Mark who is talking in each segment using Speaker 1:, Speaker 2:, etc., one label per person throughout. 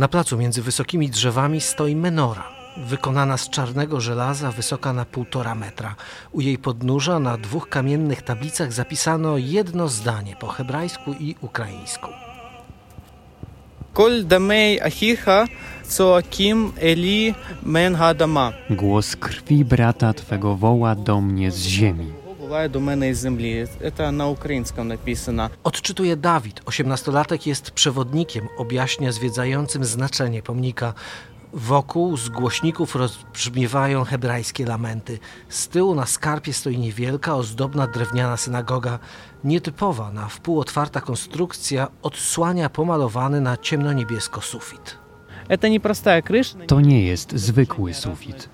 Speaker 1: Na placu między wysokimi drzewami stoi menora, wykonana z czarnego żelaza, wysoka na półtora metra. U jej podnóża na dwóch kamiennych tablicach zapisano jedno zdanie po hebrajsku i ukraińsku.
Speaker 2: Kol damei achicha, coakim eli men hadama.
Speaker 3: Głos krwi brata Twego woła do mnie z ziemi.
Speaker 2: Буває до мене із землі. Це на українському написано.
Speaker 1: Odczytuje Dawid. Osiemnastolatek jest przewodnikiem, objaśnia zwiedzającym znaczenie pomnika. Wokół z głośników rozbrzmiewają hebrajskie lamenty. Z tyłu na skarpie stoi niewielka, ozdobna drewniana synagoga. Nietypowa, na wpół otwarta konstrukcja odsłania pomalowany na ciemno-niebiesko sufit.
Speaker 2: Це не проста криш.
Speaker 3: To nie jest zwykły sufit.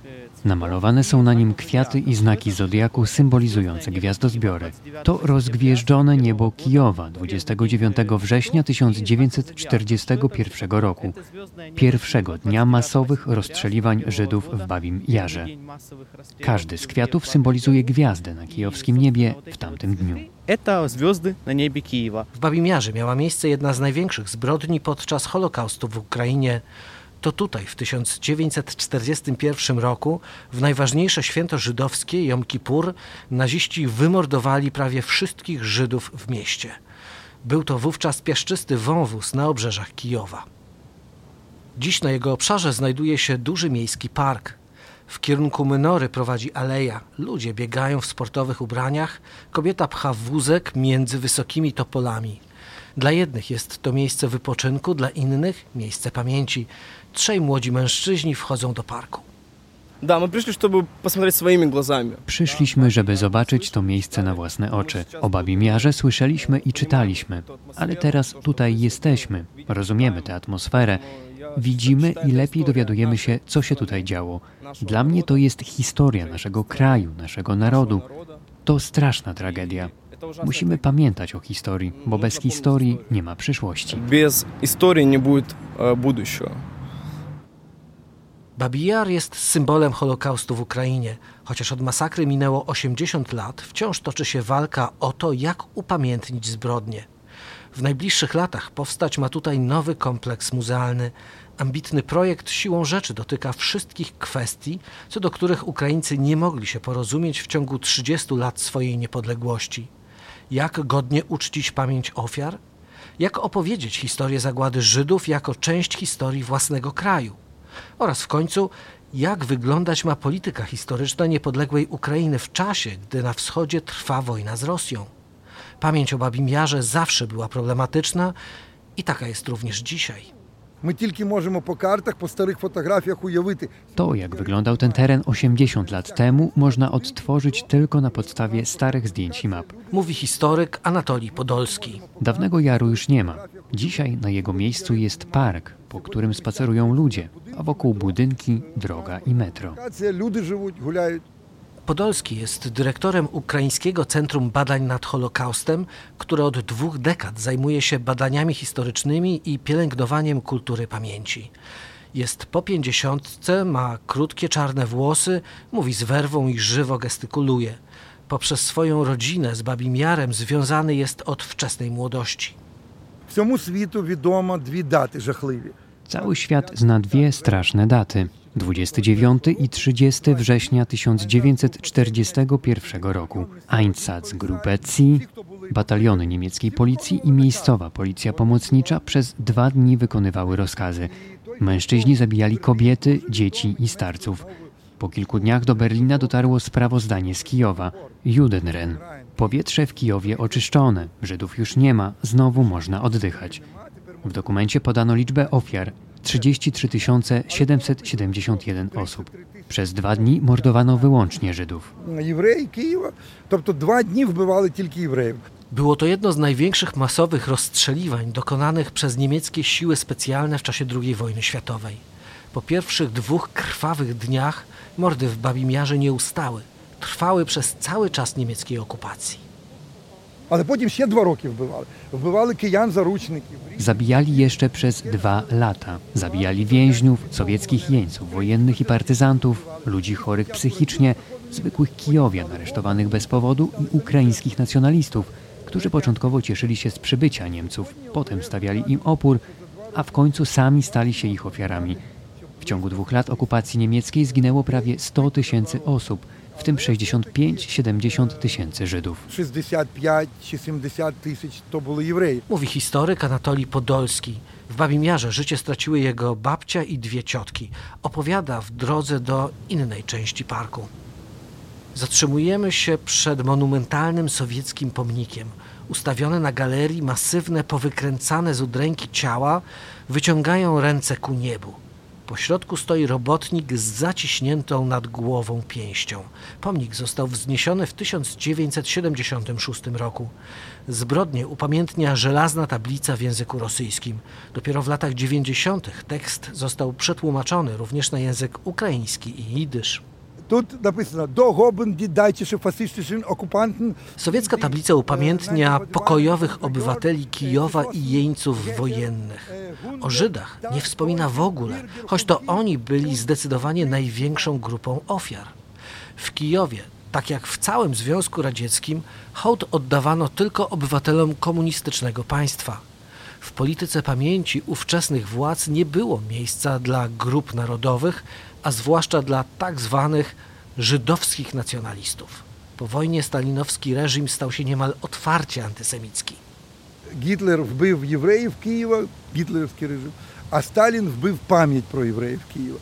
Speaker 3: Namalowane są na nim kwiaty i znaki zodiaku symbolizujące gwiazdozbiory. To rozgwieżdżone niebo Kijowa 29 września 1941 roku, pierwszego dnia masowych rozstrzeliwań Żydów w Babim Jarze. Każdy z kwiatów symbolizuje gwiazdę na kijowskim niebie w tamtym dniu.
Speaker 2: Це зв'язки на небі Києва.
Speaker 1: W Babimiarze miała miejsce jedna z największych zbrodni podczas Holokaustu w Ukrainie. To tutaj w 1941 roku, w najważniejsze święto żydowskie Jom Kippur, naziści wymordowali prawie wszystkich Żydów w mieście. Był to wówczas piaszczysty wąwóz na obrzeżach Kijowa. Dziś na jego obszarze znajduje się duży miejski park. W kierunku Mynory prowadzi aleja. Ludzie biegają w sportowych ubraniach, kobieta pcha wózek między wysokimi topolami. Dla jednych jest to miejsce wypoczynku, dla innych miejsce pamięci. Trzej młodzi mężczyźni wchodzą do parku.
Speaker 3: Przyszliśmy, żeby zobaczyć to miejsce na własne oczy. O Babimiarze słyszeliśmy i czytaliśmy, ale teraz tutaj jesteśmy, rozumiemy tę atmosferę, widzimy i lepiej dowiadujemy się, co się tutaj działo. Dla mnie to jest historia naszego kraju, naszego narodu. To straszna tragedia. Musimy pamiętać o historii, bo bez historii nie ma przyszłości.
Speaker 4: Без истории не будет э, будущего.
Speaker 1: Babi-Jar jest symbolem Holokaustu w Ukrainie. Chociaż od masakry minęło 80 lat, wciąż toczy się walka o to, jak upamiętnić zbrodnie. W najbliższych latach powstać ma tutaj nowy kompleks muzealny. Ambitny projekt siłą rzeczy dotyka wszystkich kwestii, co do których Ukraińcy nie mogli się porozumieć w ciągu 30 lat swojej niepodległości. Jak godnie uczcić pamięć ofiar? Jak opowiedzieć historię zagłady Żydów jako część historii własnego kraju? Oraz w końcu, jak wyglądać ma polityka historyczna niepodległej Ukrainy w czasie, gdy na wschodzie trwa wojna z Rosją? Pamięć o Babim Jarze zawsze była problematyczna i taka jest również dzisiaj.
Speaker 5: My tylko możemy po kartach, po starych fotografiach ujawyty.
Speaker 3: To, jak wyglądał ten teren 80 lat temu, można odtworzyć tylko na podstawie starych zdjęć i map.
Speaker 1: Mówi historyk Anatolij Podolski.
Speaker 3: Dawnego jaru już nie ma. Dzisiaj na jego miejscu jest park, po którym spacerują ludzie, a wokół budynki, droga i metro.
Speaker 5: Ludzie żyją, gulają
Speaker 1: Podolski jest dyrektorem Ukraińskiego Centrum Badań nad Holokaustem, które od dwóch dekad zajmuje się badaniami historycznymi i pielęgnowaniem kultury pamięci. Jest po pięćdziesiątce, ma krótkie czarne włosy, mówi z werwą i żywo gestykuluje. Poprzez swoją rodzinę z Babim Jarem związany jest od wczesnej młodości.
Speaker 5: Всьому світу відомо дві дати жахливі.
Speaker 3: Cały świat zna dwie straszne daty: 29 i 30 września 1941 roku. Einsatzgruppe C, bataliony niemieckiej policji i miejscowa policja pomocnicza przez dwa dni wykonywały rozkazy. Mężczyźni zabijali kobiety, dzieci i starców. Po kilku dniach do Berlina dotarło sprawozdanie z Kijowa. Judenren. Powietrze w Kijowie oczyszczone, Żydów już nie ma, znowu można oddychać. W dokumencie podano liczbę ofiar 33 771 osób. Przez dwa dni mordowano wyłącznie Żydów.
Speaker 5: Євреї Києва. Тобто два дні вбивали тільки євреїв.
Speaker 1: Było to jedno z największych masowych rozstrzeliwań dokonanych przez niemieckie siły specjalne w czasie II wojny światowej. Po pierwszych dwóch krwawych dniach mordy w Babim Jarze nie ustały. Trwały przez cały czas niemieckiej okupacji.
Speaker 5: Ale potem się dwa roki wbywali. Wbywali kijan zaruczników.
Speaker 3: Zabijali jeszcze przez dwa lata. Zabijali więźniów, sowieckich jeńców wojennych i partyzantów, ludzi chorych psychicznie, zwykłych Kijowian aresztowanych bez powodu i ukraińskich nacjonalistów, którzy początkowo cieszyli się z przybycia Niemców, potem stawiali im opór, a w końcu sami stali się ich ofiarami. W ciągu dwóch lat okupacji niemieckiej zginęło prawie 100 tysięcy osób – w tym 65-70 tysięcy Żydów.
Speaker 5: 65-70 tysięcy to.
Speaker 1: Mówi historyk Anatolii Podolski. W Babim Jarze życie straciły jego babcia i dwie ciotki. Opowiada w drodze do innej części parku. Zatrzymujemy się przed monumentalnym sowieckim pomnikiem. Ustawione na galerii masywne, powykręcane z udręki ciała wyciągają ręce ku niebu. Po środku stoi robotnik z zaciśniętą nad głową pięścią. Pomnik został wzniesiony w 1976 roku. Zbrodnie upamiętnia żelazna tablica w języku rosyjskim. Dopiero w latach 90. tekst został przetłumaczony również na język ukraiński i jidysz.
Speaker 5: Тут написано до гобен віддайте фашистичним окупантам.
Speaker 1: Sowiecka tablica upamiętnia pokojowych obywateli Kijowa i jeńców wojennych. O Żydach nie wspomina w ogóle, choć to oni byli zdecydowanie największą grupą ofiar. W Kijowie, tak jak w całym Związku Radzieckim, hołd oddawano tylko obywatelom komunistycznego państwa. W polityce pamięci ówczesnych władz nie było miejsca dla grup narodowych, a zwłaszcza dla tak zwanych żydowskich nacjonalistów. Po wojnie stalinowski reżim stał się niemal otwarcie antysemicki.
Speaker 5: Гітлер вбив євреїв Києва, гітлерівський режим, а Сталін вбив пам'ять про євреїв Києва.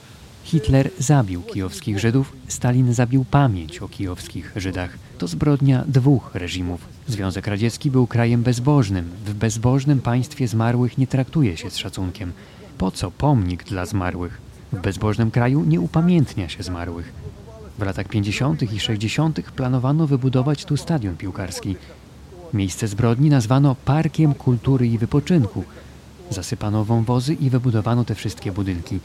Speaker 3: Hitler zabił kijowskich Żydów, Stalin zabił pamięć o kijowskich Żydach. To zbrodnia dwóch reżimów. Związek Radziecki był krajem bezbożnym. W bezbożnym państwie zmarłych nie traktuje się z szacunkiem. Po co pomnik dla zmarłych? W bezbożnym kraju nie upamiętnia się zmarłych. W latach 50. i 60. planowano wybudować tu stadion piłkarski. Miejsce zbrodni nazwano Parkiem Kultury i Wypoczynku. Zasypano wąwozy i wybudowano te wszystkie budynki.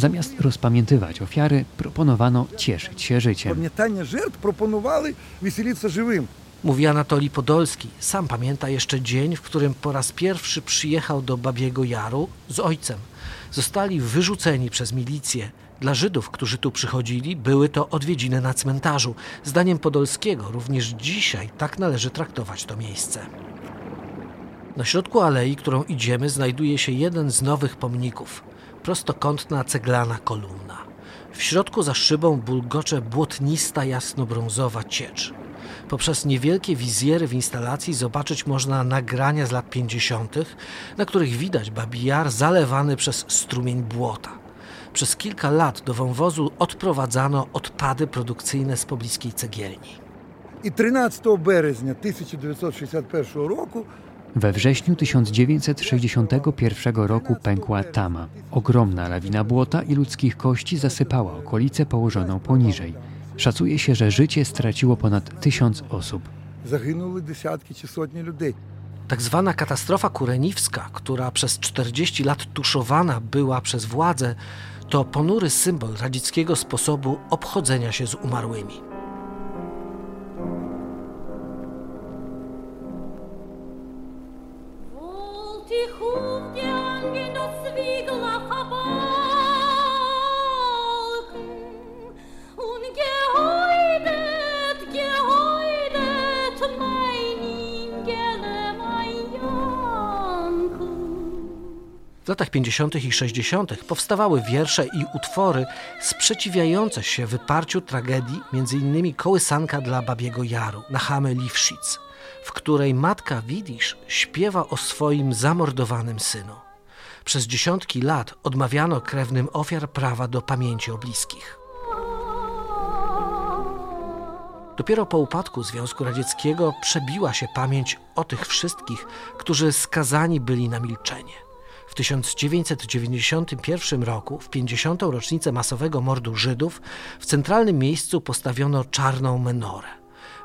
Speaker 3: Zamiast rozpamiętywać ofiary, proponowano cieszyć się życiem.
Speaker 5: Pamiętanie żert proponowali weselić się żywym.
Speaker 1: Mówi Anatoli Podolski. Sam pamięta jeszcze dzień, w którym po raz pierwszy przyjechał do Babiego Jaru z ojcem. Zostali wyrzuceni przez milicję. Dla Żydów, którzy tu przychodzili, były to odwiedziny na cmentarzu. Zdaniem Podolskiego również dzisiaj tak należy traktować to miejsce. Na środku alei, którą idziemy, znajduje się jeden z nowych pomników Prostokątna ceglana kolumna. W środku za szybą bulgocze błotnista jasnobrązowa ciecz. Poprzez niewielkie wizjery w instalacji zobaczyć można nagrania z lat 50., na których widać Babi Jar zalewany przez strumień błota. Przez kilka lat do wąwozu odprowadzano odpady produkcyjne z pobliskiej cegielni.
Speaker 5: І 13 березня 1961 року
Speaker 3: we wrześniu 1961 roku pękła Tama. Ogromna lawina błota i ludzkich kości zasypała okolicę położoną poniżej. Szacuje się, że życie straciło ponad tysiąc osób.
Speaker 5: Zaginęły dziesiątki czy ludzi.
Speaker 1: Tak zwana katastrofa kureniwska, która przez 40 lat tuszowana była przez władze, to ponury symbol radzieckiego sposobu obchodzenia się z umarłymi. W latach 50. i 60. powstawały wiersze i utwory sprzeciwiające się wyparciu tragedii, m.in. Kołysanka dla Babiego Jaru, Nachame Liwszic, w której matka Widisz śpiewa o swoim zamordowanym synu. Przez dziesiątki lat odmawiano krewnym ofiar prawa do pamięci o bliskich. Dopiero po upadku Związku Radzieckiego przebiła się pamięć o tych wszystkich, którzy skazani byli na milczenie. W 1991 roku, w 50. rocznicę masowego mordu Żydów, w centralnym miejscu postawiono czarną menorę.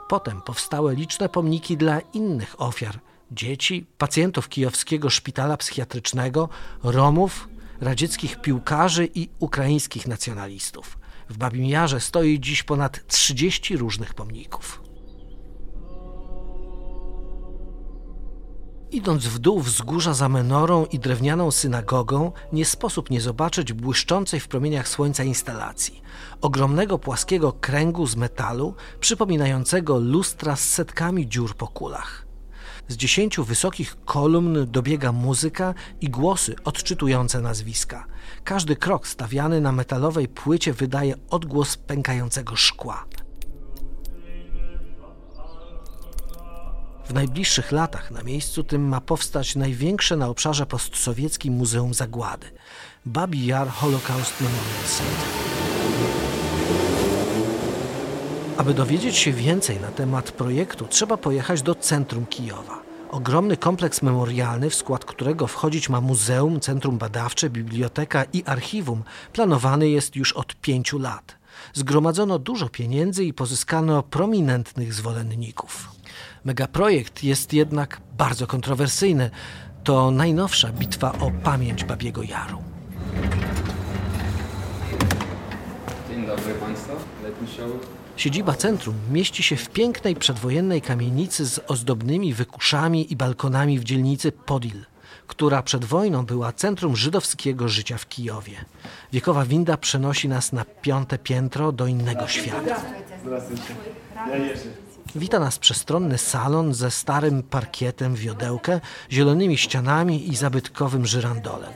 Speaker 1: Potem powstały liczne pomniki dla innych ofiar dzieci, pacjentów kijowskiego szpitala psychiatrycznego, Romów, radzieckich piłkarzy i ukraińskich nacjonalistów. W Babim Jarze stoi dziś ponad 30 różnych pomników. Idąc w dół wzgórza za menorą i drewnianą synagogą, nie sposób nie zobaczyć błyszczącej w promieniach słońca instalacji. Ogromnego płaskiego kręgu z metalu, przypominającego lustra z setkami dziur po kulach. Z dziesięciu wysokich kolumn dobiega muzyka i głosy odczytujące nazwiska. Każdy krok stawiany na metalowej płycie wydaje odgłos pękającego szkła. W najbliższych latach na miejscu tym ma powstać największe na obszarze postsowieckim Muzeum Zagłady Babi Jar Holocaust Memorial Center. Aby dowiedzieć się więcej na temat projektu, trzeba pojechać do centrum Kijowa. Ogromny kompleks memorialny, w skład którego wchodzić ma muzeum, centrum badawcze, biblioteka i archiwum, planowany jest już od pięciu lat. Zgromadzono dużo pieniędzy i pozyskano prominentnych zwolenników. Megaprojekt jest jednak bardzo kontrowersyjny. To najnowsza bitwa o pamięć Babiego Jaru.
Speaker 6: Dzień dobry Państwu.
Speaker 1: Siedziba centrum mieści się w pięknej przedwojennej kamienicy z ozdobnymi wykuszami i balkonami w dzielnicy Podil, która przed wojną była centrum żydowskiego życia w Kijowie. Wiekowa winda przenosi nas na piąte piętro do innego świata. Wita nas przestronny salon ze starym parkietem wiodełkę, zielonymi ścianami i zabytkowym żyrandolem.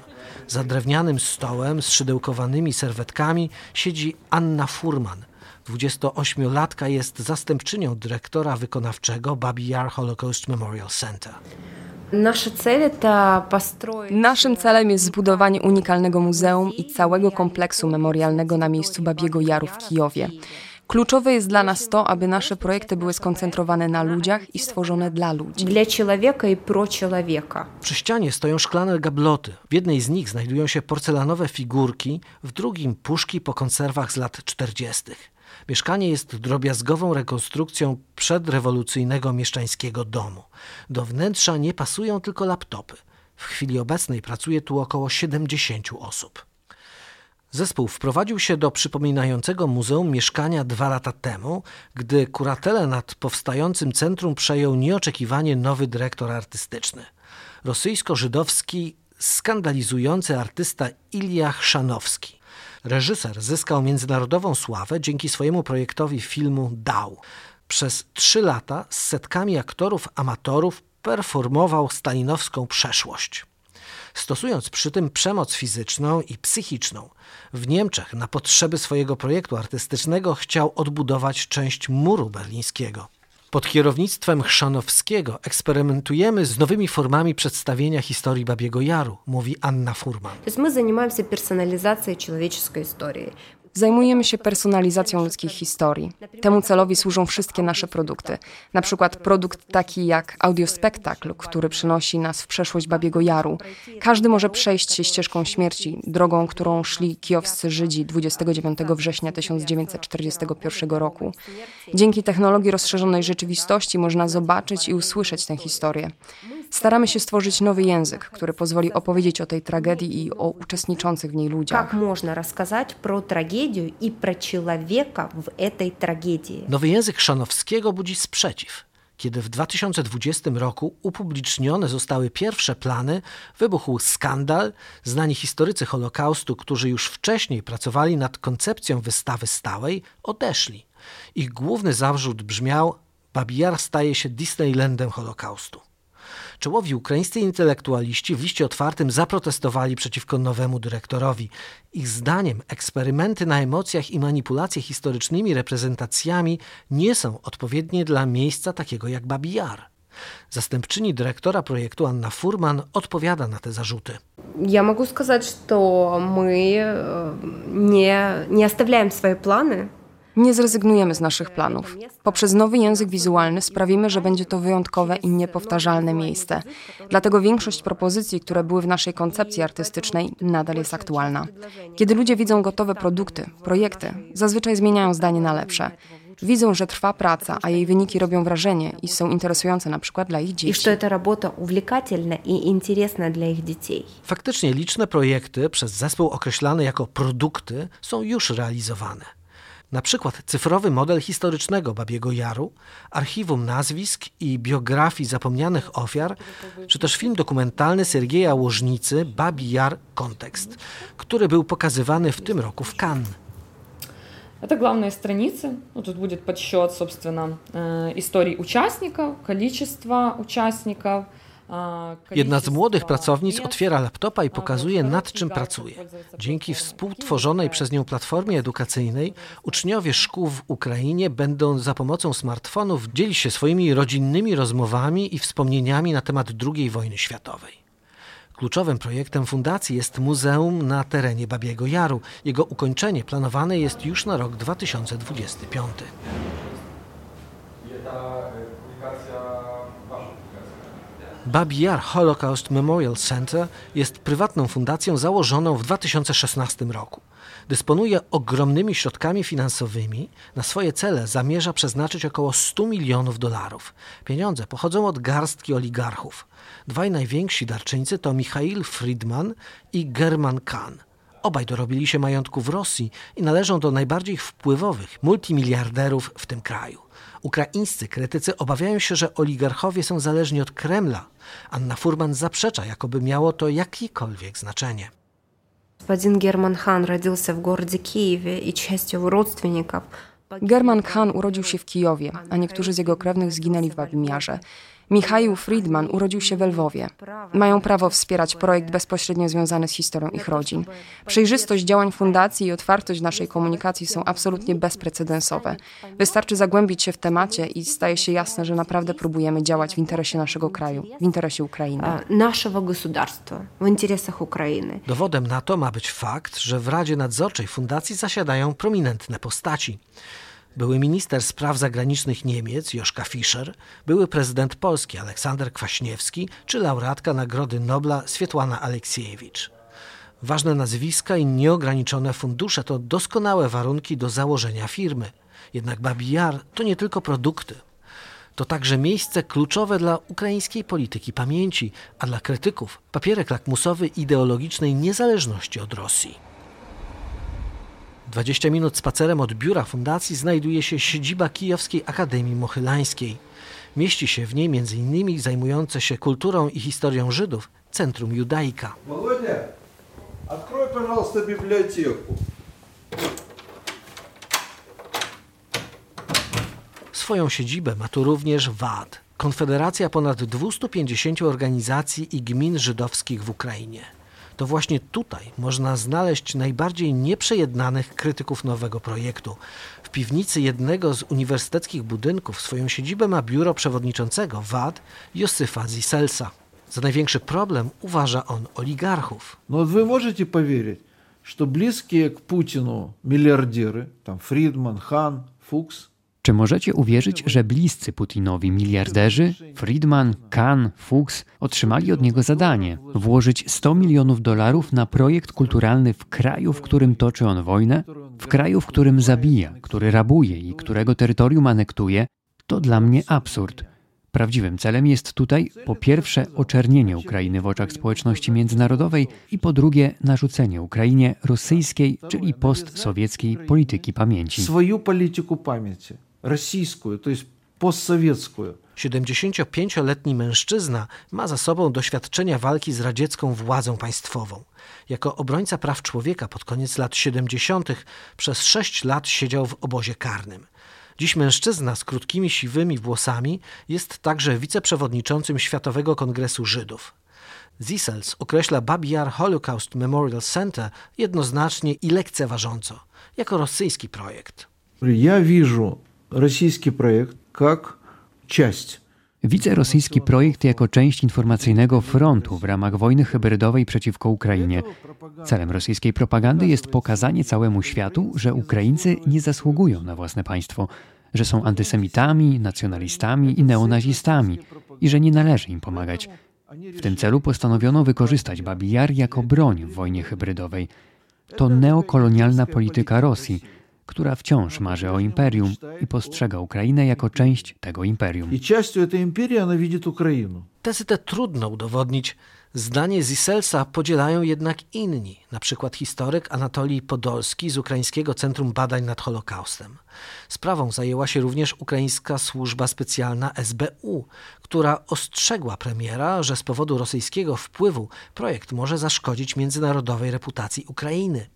Speaker 1: Za drewnianym stołem z szydełkowanymi serwetkami siedzi Anna Furman. 28-latka jest zastępczynią dyrektora wykonawczego Babi Yar Holocaust Memorial Center.
Speaker 7: Naszym celem jest zbudowanie unikalnego muzeum i całego kompleksu memorialnego na miejscu Babiego Jaru w Kijowie. Kluczowe jest dla nas to, aby nasze projekty były skoncentrowane na ludziach i stworzone dla ludzi.
Speaker 8: Dla człowieka i pro człowieka.
Speaker 1: Przy ścianie stoją szklane gabloty. W jednej z nich znajdują się porcelanowe figurki, w drugim puszki po konserwach z lat 40. Mieszkanie jest drobiazgową rekonstrukcją przedrewolucyjnego mieszczańskiego domu. Do wnętrza nie pasują tylko laptopy. W chwili obecnej pracuje tu około 70 osób. Zespół wprowadził się do przypominającego muzeum mieszkania dwa lata temu, gdy kuratelę nad powstającym centrum przejął nieoczekiwanie nowy dyrektor artystyczny. Rosyjsko-żydowski, skandalizujący artysta Ilja Chrzanowski. Reżyser zyskał międzynarodową sławę dzięki swojemu projektowi filmu Dał. Przez trzy lata z setkami aktorów amatorów performował stalinowską przeszłość stosując przy tym przemoc fizyczną i psychiczną. W Niemczech na potrzeby swojego projektu artystycznego chciał odbudować część muru berlińskiego. Pod kierownictwem Chrzanowskiego eksperymentujemy z nowymi formami przedstawienia historii Babiego Jaru, mówi Anna Furman.
Speaker 8: My zajmujemy się personalizacją człowieczej historii.
Speaker 7: Zajmujemy się personalizacją ludzkich historii. Temu celowi służą wszystkie nasze produkty. Na przykład produkt taki jak audiospektakl, który przenosi nas w przeszłość Babiego Jaru. Każdy może przejść się ścieżką śmierci, drogą, którą szli kijowscy Żydzi 29 września 1941 roku. Dzięki technologii rozszerzonej rzeczywistości można zobaczyć i usłyszeć tę historię. Staramy się stworzyć nowy język, który pozwoli opowiedzieć o tej tragedii i o uczestniczących w niej ludziach.
Speaker 8: Jak można rozkazać pro tragedię i pro człowieka w tej tragedii?
Speaker 1: Nowy język Szanowskiego budzi sprzeciw kiedy w 2020 roku upublicznione zostały pierwsze plany, wybuchł skandal. Znani historycy Holokaustu, którzy już wcześniej pracowali nad koncepcją wystawy stałej, odeszli. Ich główny zarzut brzmiał: Babijar staje się Disneylandem Holokaustu. Czołowi ukraińscy intelektualiści w liście otwartym zaprotestowali przeciwko nowemu dyrektorowi. Ich zdaniem eksperymenty na emocjach i manipulacje historycznymi reprezentacjami nie są odpowiednie dla miejsca takiego jak Babi Jar. Zastępczyni dyrektora projektu Anna Furman odpowiada na te zarzuty.
Speaker 8: Я могу сказать, что мы э, не, не оставляем свои планы.
Speaker 7: nie zrezygnujemy z naszych planów. Poprzez nowy język wizualny sprawimy, że będzie to wyjątkowe i niepowtarzalne miejsce. Dlatego większość propozycji, które były w naszej koncepcji artystycznej, nadal jest aktualna. Kiedy ludzie widzą gotowe produkty, projekty, zazwyczaj zmieniają zdanie na lepsze. Widzą, że trwa praca, a jej wyniki robią wrażenie i są interesujące na przykład dla ich dzieci.
Speaker 8: I że ta robota uwlekatelna i interesna dla ich dzieci.
Speaker 1: Faktycznie liczne projekty przez zespół określane jako produkty są już realizowane. Na przykład cyfrowy model historycznego Babiego Jaru, archiwum nazwisk i biografii zapomnianych ofiar, czy też film dokumentalny Sergieja Łożnicy Babi Jar Kontekst, który był pokazywany w tym roku w Cannes.
Speaker 9: Это главные страницы. Ну, тут будет подсчет, собственно, э, историй участников, количество участников.
Speaker 1: Jedna z młodych pracownic otwiera laptopa i pokazuje, nad czym pracuje. Dzięki współtworzonej przez nią platformie edukacyjnej, uczniowie szkół w Ukrainie będą za pomocą smartfonów dzielić się swoimi rodzinnymi rozmowami i wspomnieniami na temat II wojny światowej. Kluczowym projektem fundacji jest muzeum na terenie Babiego Jaru. Jego ukończenie planowane jest już na rok 2025. Babi Jar Holocaust Memorial Center jest prywatną fundacją założoną w 2016 roku. Dysponuje ogromnymi środkami finansowymi. Na swoje cele zamierza przeznaczyć około 100 milionów dolarów. Pieniądze pochodzą od garstki oligarchów. Dwaj najwięksi darczyńcy to Michail Friedman i German Kahn. Obaj dorobili się majątku w Rosji i należą do najbardziej wpływowych multimiliarderów w tym kraju. Ukraińscy krytycy obawiają się, że oligarchowie są zależni od Kremla. Anna Furman zaprzecza, jakoby miało to jakiekolwiek znaczenie.
Speaker 8: Господин Герман Хан родился в городе Киеве, и часть его родственников
Speaker 7: German Khan urodził się w Kijowie, a niektórzy z jego krewnych zginęli w Babimiarze. Michał Friedman urodził się w Lwowie. Mają prawo wspierać projekt bezpośrednio związany z historią ich rodzin. Przejrzystość działań fundacji i otwartość naszej komunikacji są absolutnie bezprecedensowe. Wystarczy zagłębić się w temacie i staje się jasne, że naprawdę próbujemy działać w interesie naszego kraju, w interesie Ukrainy.
Speaker 8: Naszego gospodarstwa, w interesach Ukrainy.
Speaker 1: Dowodem na to ma być fakt, że w Radzie Nadzorczej Fundacji zasiadają prominentne postaci. Były minister spraw zagranicznych Niemiec Joszka Fischer, były prezydent Polski Aleksander Kwaśniewski czy laureatka Nagrody Nobla Swietłana Aleksiejewicz. Ważne nazwiska i nieograniczone fundusze to doskonałe warunki do założenia firmy. Jednak Babi Jar to nie tylko produkty. To także miejsce kluczowe dla ukraińskiej polityki pamięci, a dla krytyków papierek lakmusowy ideologicznej niezależności od Rosji. 20 minut spacerem od biura fundacji znajduje się siedziba Kijowskiej Akademii Mochylańskiej. Mieści się w niej m.in. zajmujące się kulturą i historią Żydów Centrum Judaika.
Speaker 5: Володя, открой, пожалуйста, библиотеку.
Speaker 1: Swoją siedzibę ma tu również WAD, Konfederacja ponad 250 organizacji i gmin żydowskich w Ukrainie. to właśnie tutaj można znaleźć najbardziej nieprzejednanych krytyków nowego projektu. W piwnicy jednego z uniwersyteckich budynków swoją siedzibę ma biuro przewodniczącego WAD Josyfa Ziselsa. Za największy problem uważa on oligarchów.
Speaker 10: No wy możecie powierzyć, że bliskie k Putinu miliardery, tam Friedman, Han, Fuchs,
Speaker 3: czy możecie uwierzyć, że bliscy Putinowi miliarderzy, Friedman, Kahn, Fuchs, otrzymali od niego zadanie włożyć 100 milionów dolarów na projekt kulturalny w kraju, w którym toczy on wojnę, w kraju, w którym zabija, który rabuje i którego terytorium anektuje? To dla mnie absurd. Prawdziwym celem jest tutaj po pierwsze oczernienie Ukrainy w oczach społeczności międzynarodowej i po drugie narzucenie Ukrainie rosyjskiej, czyli postsowieckiej polityki pamięci.
Speaker 10: Swoją politykę pamięci rosyjską, to jest postsowiecką.
Speaker 1: 75-letni mężczyzna ma za sobą doświadczenia walki z radziecką władzą państwową. Jako obrońca praw człowieka pod koniec lat 70. przez 6 lat siedział w obozie karnym. Dziś mężczyzna z krótkimi siwymi włosami jest także wiceprzewodniczącym Światowego Kongresu Żydów. Zisels określa Babi Yar Holocaust Memorial Center jednoznacznie i lekceważąco, jako rosyjski projekt.
Speaker 10: Ja widzę rosyjski projekt jak część.
Speaker 3: Widzę rosyjski projekt jako część informacyjnego frontu w ramach wojny hybrydowej przeciwko Ukrainie. Celem rosyjskiej propagandy jest pokazanie całemu światu, że Ukraińcy nie zasługują na własne państwo, że są antysemitami, nacjonalistami i neonazistami i że nie należy im pomagać. W tym celu postanowiono wykorzystać Babi jako broń w wojnie hybrydowej. To neokolonialna polityka Rosji która wciąż marzy o imperium i postrzega Ukrainę jako część tego imperium.
Speaker 10: I częścią tej imperii ona widzi Ukrainę.
Speaker 1: Tezy te trudno udowodnić. Zdanie Ziselsa podzielają jednak inni, na przykład historyk Anatolij Podolski z Ukraińskiego Centrum Badań nad Holokaustem. Sprawą zajęła się również Ukraińska Służba Specjalna SBU, która ostrzegła premiera, że z powodu rosyjskiego wpływu projekt może zaszkodzić międzynarodowej reputacji Ukrainy.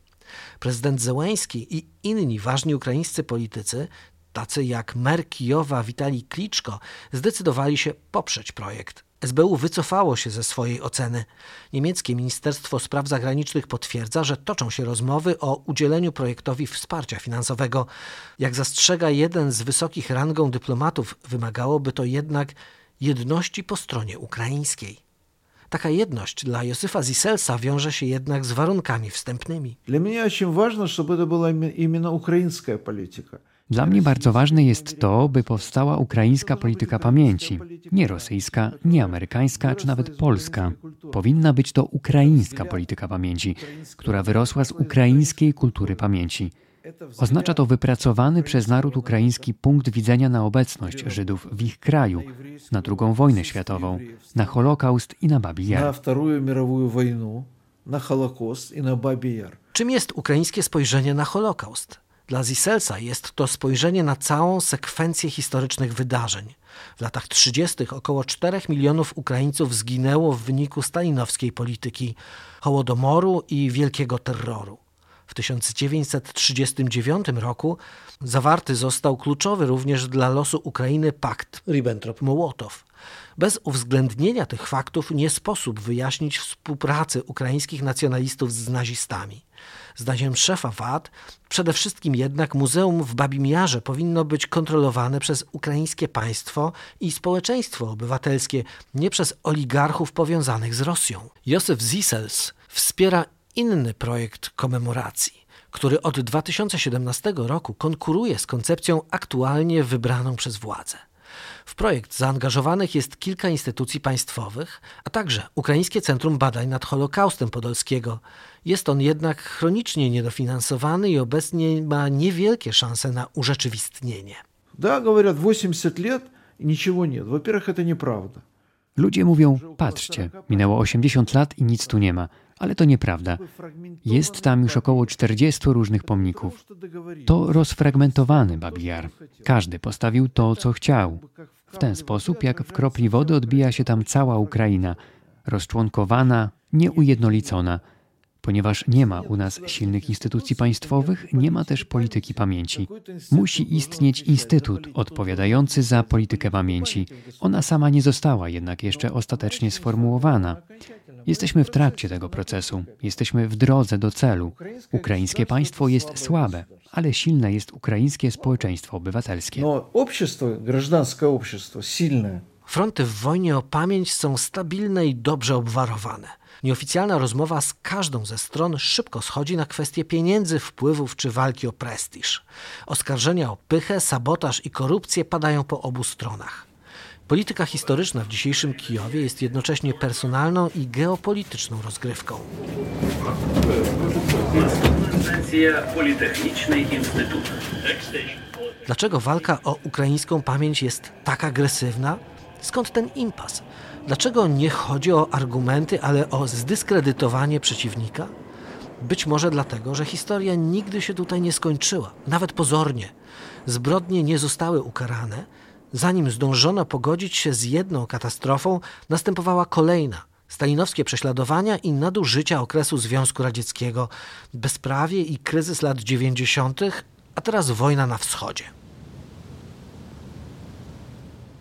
Speaker 1: Prezydent Zełęński i inni ważni ukraińscy politycy, tacy jak mer Kijowa Witalij Kliczko, zdecydowali się poprzeć projekt. SBU wycofało się ze swojej oceny. Niemieckie Ministerstwo Spraw Zagranicznych potwierdza, że toczą się rozmowy o udzieleniu projektowi wsparcia finansowego. Jak zastrzega jeden z wysokich rangą dyplomatów, wymagałoby to jednak jedności po stronie ukraińskiej. Taka jedność dla Józefa Ziselsa wiąże się jednak z warunkami wstępnymi.
Speaker 10: Для меня очень важно, чтобы это была име- именно украинская политика.
Speaker 3: Dla mnie bardzo ważne jest to, by powstała ukraińska polityka pamięci. Nie rosyjska, nie amerykańska, czy nawet polska. Powinna być to ukraińska polityka pamięci, która wyrosła z ukraińskiej kultury pamięci. Oznacza to wypracowany przez naród ukraiński punkt widzenia na obecność Żydów w ich kraju, na II wojnę światową, na Holokaust i na Babi Jar.
Speaker 10: Na II Wojnę, na i na
Speaker 1: Czym jest ukraińskie spojrzenie na Holokaust? Dla Ziselsa jest to spojrzenie na całą sekwencję historycznych wydarzeń. W latach 30. około 4 milionów Ukraińców zginęło w wyniku stalinowskiej polityki, hołodomoru i wielkiego terroru. W 1939 roku zawarty został kluczowy również dla losu Ukrainy pakt Ribbentrop-Mołotow. Bez uwzględnienia tych faktów nie sposób wyjaśnić współpracy ukraińskich nacjonalistów z nazistami. Zdaniem szefa VAT, przede wszystkim jednak muzeum w Babim Jarze powinno być kontrolowane przez ukraińskie państwo i społeczeństwo obywatelskie, nie przez oligarchów powiązanych z Rosją. Józef Zisels wspiera inny projekt komemoracji, który od 2017 roku konkuruje z koncepcją aktualnie wybraną przez władzę. W projekt zaangażowanych jest kilka instytucji państwowych, a także Ukraińskie Centrum Badań nad Holokaustem Podolskiego. Jest on jednak chronicznie niedofinansowany i obecnie ma niewielkie szanse na urzeczywistnienie.
Speaker 10: Да, говорят, 80 лет и ничего нет. Во-первых, это неправда.
Speaker 3: Ludzie mówią: Patrzcie, minęło 80 lat i nic tu nie ma. Ale to nieprawda. Jest tam już około 40 różnych pomników. To rozfragmentowany Babi Jar. Każdy postawił to, co chciał. W ten sposób, jak w kropli wody, odbija się tam cała Ukraina, rozczłonkowana, nieujednolicona. Ponieważ nie ma u nas silnych instytucji państwowych, nie ma też polityki pamięci. Musi istnieć instytut odpowiadający za politykę pamięci. Ona sama nie została jednak jeszcze ostatecznie sformułowana. Jesteśmy w trakcie tego procesu, jesteśmy w drodze do celu. Ukraińskie państwo jest słabe, ale silne jest ukraińskie społeczeństwo obywatelskie.
Speaker 10: Но общество, гражданское общество, сильное.
Speaker 1: Fronty w wojnie o pamięć są stabilne i dobrze obwarowane. Nieoficjalna rozmowa z każdą ze stron szybko schodzi na kwestie pieniędzy, wpływów czy walki o prestiż. Oskarżenia o pychę, sabotaż i korupcję padają po obu stronach. Polityka historyczna w dzisiejszym Kijowie jest jednocześnie personalną i geopolityczną rozgrywką.
Speaker 11: Politechnicznej Instytutu.
Speaker 1: Dlaczego walka o ukraińską pamięć jest tak agresywna? Skąd ten impas? Dlaczego nie chodzi o argumenty, ale o zdyskredytowanie przeciwnika? Być może dlatego, że historia nigdy się tutaj nie skończyła, nawet pozornie. Zbrodnie nie zostały ukarane Zanim zdążono pogodzić się z jedną katastrofą, następowała kolejna. Stalinowskie prześladowania i nadużycia okresu Związku Radzieckiego, bezprawie i kryzys lat 90., a teraz wojna na wschodzie.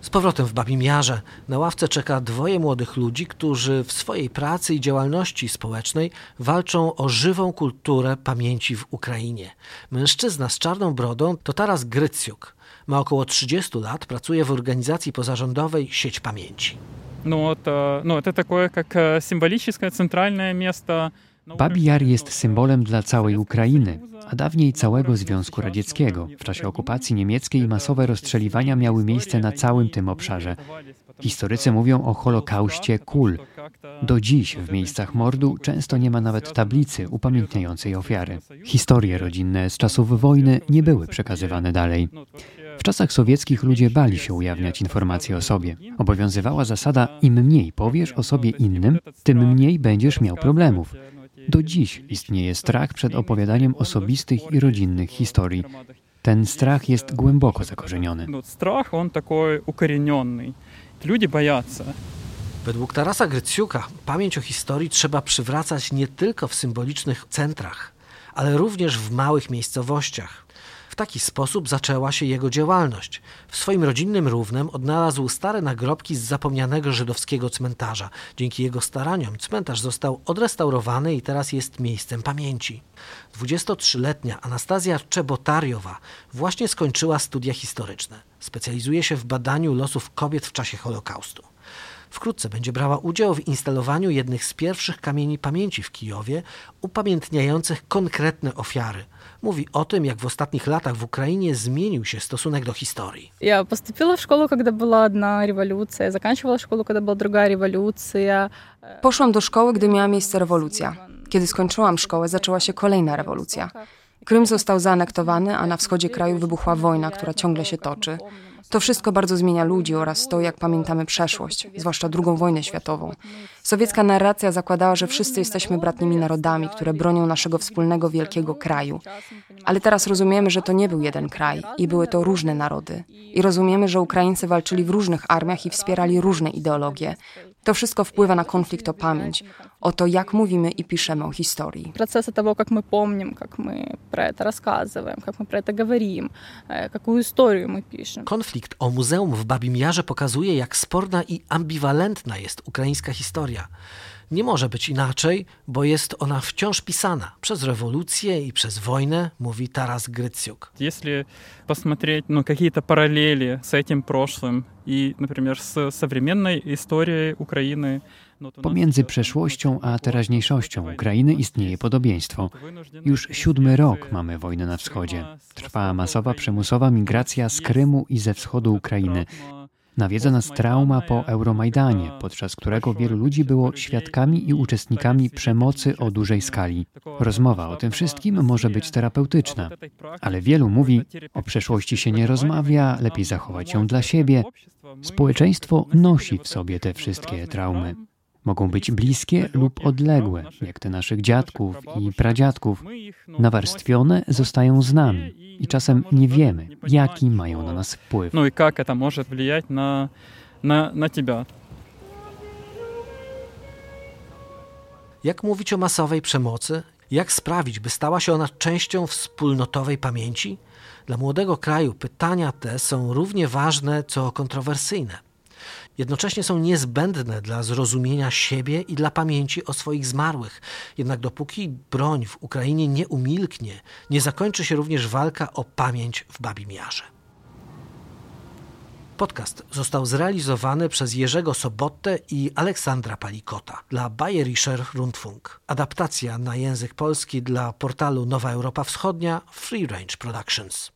Speaker 1: Z powrotem w Babim Jarze na ławce czeka dwoje młodych ludzi, którzy w swojej pracy i działalności społecznej walczą o żywą kulturę pamięci w Ukrainie. Mężczyzna z czarną brodą to Taras Grycjuk. Ma około 30 lat, pracuje w organizacji pozarządowej Sieć Pamięci.
Speaker 12: No to, no, to takie jak symboliczne, centralne miejsce.
Speaker 3: Babi Jar jest symbolem dla całej Ukrainy, a dawniej całego Związku Radzieckiego. W czasie okupacji niemieckiej masowe rozstrzeliwania miały miejsce na całym tym obszarze. Historycy mówią o Holokauście kul. Do dziś w miejscach mordu często nie ma nawet tablicy upamiętniającej ofiary. Historie rodzinne z czasów wojny nie były przekazywane dalej. W czasach sowieckich ludzie bali się ujawniać informacje o sobie. Obowiązywała zasada: im mniej powiesz o sobie innym, tym mniej będziesz miał problemów. Do dziś istnieje strach przed opowiadaniem osobistych i rodzinnych historii. Ten strach jest głęboko zakorzeniony.
Speaker 12: No, strach, on taki ukorzeniony. Ludzie boją się.
Speaker 1: Według Tarasa Gryciuka pamięć o historii trzeba przywracać nie tylko w symbolicznych centrach, ale również w małych miejscowościach w taki sposób zaczęła się jego działalność. W swoim rodzinnym Równem odnalazł stare nagrobki z zapomnianego żydowskiego cmentarza. Dzięki jego staraniom cmentarz został odrestaurowany i teraz jest miejscem pamięci. 23-letnia Anastazja Czebotariowa właśnie skończyła studia historyczne. Specjalizuje się w badaniu losów kobiet w czasie Holokaustu. Wkrótce będzie brała udział w instalowaniu jednych z pierwszych kamieni pamięci w Kijowie, upamiętniających konkretne ofiary. Mówi o tym, jak w ostatnich latach w Ukrainie zmienił się stosunek do historii.
Speaker 11: Ja postąpiłam w szkołę, kiedy była jedna rewolucja, zakończyłam szkołę, kiedy była druga rewolucja.
Speaker 7: Poszłam do szkoły, gdy miała miejsce rewolucja. Kiedy skończyłam szkołę, zaczęła się kolejna rewolucja. Krym został zaanektowany, a na wschodzie kraju wybuchła wojna, która ciągle się toczy. To wszystko bardzo zmienia ludzi oraz to, jak pamiętamy przeszłość, zwłaszcza II wojnę światową. Sowiecka narracja zakładała, że wszyscy jesteśmy bratnimi narodami, które bronią naszego wspólnego wielkiego kraju. Ale teraz rozumiemy, że to nie był jeden kraj i były to różne narody. I rozumiemy, że Ukraińcy walczyli w różnych armiach i wspierali różne ideologie. To wszystko wpływa na konflikt o pamięć, o to, jak mówimy i piszemy o historii.
Speaker 11: Процесса того, как мы помним, как мы про это рассказываем, как мы про это говорим, э, какую историю мы пишем.
Speaker 1: Konflikt o muzeum w Babim Jarze pokazuje, jak sporna i ambiwalentna jest ukraińska historia. Nie może być inaczej, bo jest ona wciąż pisana przez rewolucję i przez wojnę, mówi Taras Grycjuk.
Speaker 12: Если посмотреть ну, какие-то параллели с этим прошлым и, например, с современной историей Украины,
Speaker 3: Pomiędzy przeszłością a teraźniejszością Ukrainy istnieje podobieństwo. Już siódmy rok mamy wojnę na wschodzie. Trwa masowa, przymusowa migracja z Krymu i ze wschodu Ukrainy. Nawiedza nas trauma po Euromajdanie, podczas którego wielu ludzi było świadkami i uczestnikami przemocy o dużej skali. Rozmowa o tym wszystkim może być terapeutyczna, ale wielu mówi, o przeszłości się nie rozmawia, lepiej zachować ją dla siebie. Społeczeństwo nosi w sobie te wszystkie traumy. Mogą być bliskie lub odległe, jak te naszych dziadków i pradziadków. Nawarstwione zostają z nami i czasem nie wiemy, jaki mają na nas wpływ.
Speaker 12: No i jak to może wpływać na, na, na ciebie?
Speaker 1: Jak mówić o masowej przemocy? Jak sprawić, by stała się ona częścią wspólnotowej pamięci? Dla młodego kraju pytania te są równie ważne co kontrowersyjne. Jednocześnie są niezbędne dla zrozumienia siebie i dla pamięci o swoich zmarłych. Jednak dopóki broń w Ukrainie nie umilknie, nie zakończy się również walka o pamięć w Babim Jarze. Podcast został zrealizowany przez Jerzego Sobotę i Aleksandra Palikota dla Bayerischer Rundfunk. Adaptacja na język polski dla portalu Nowa Europa Wschodnia Free Range Productions.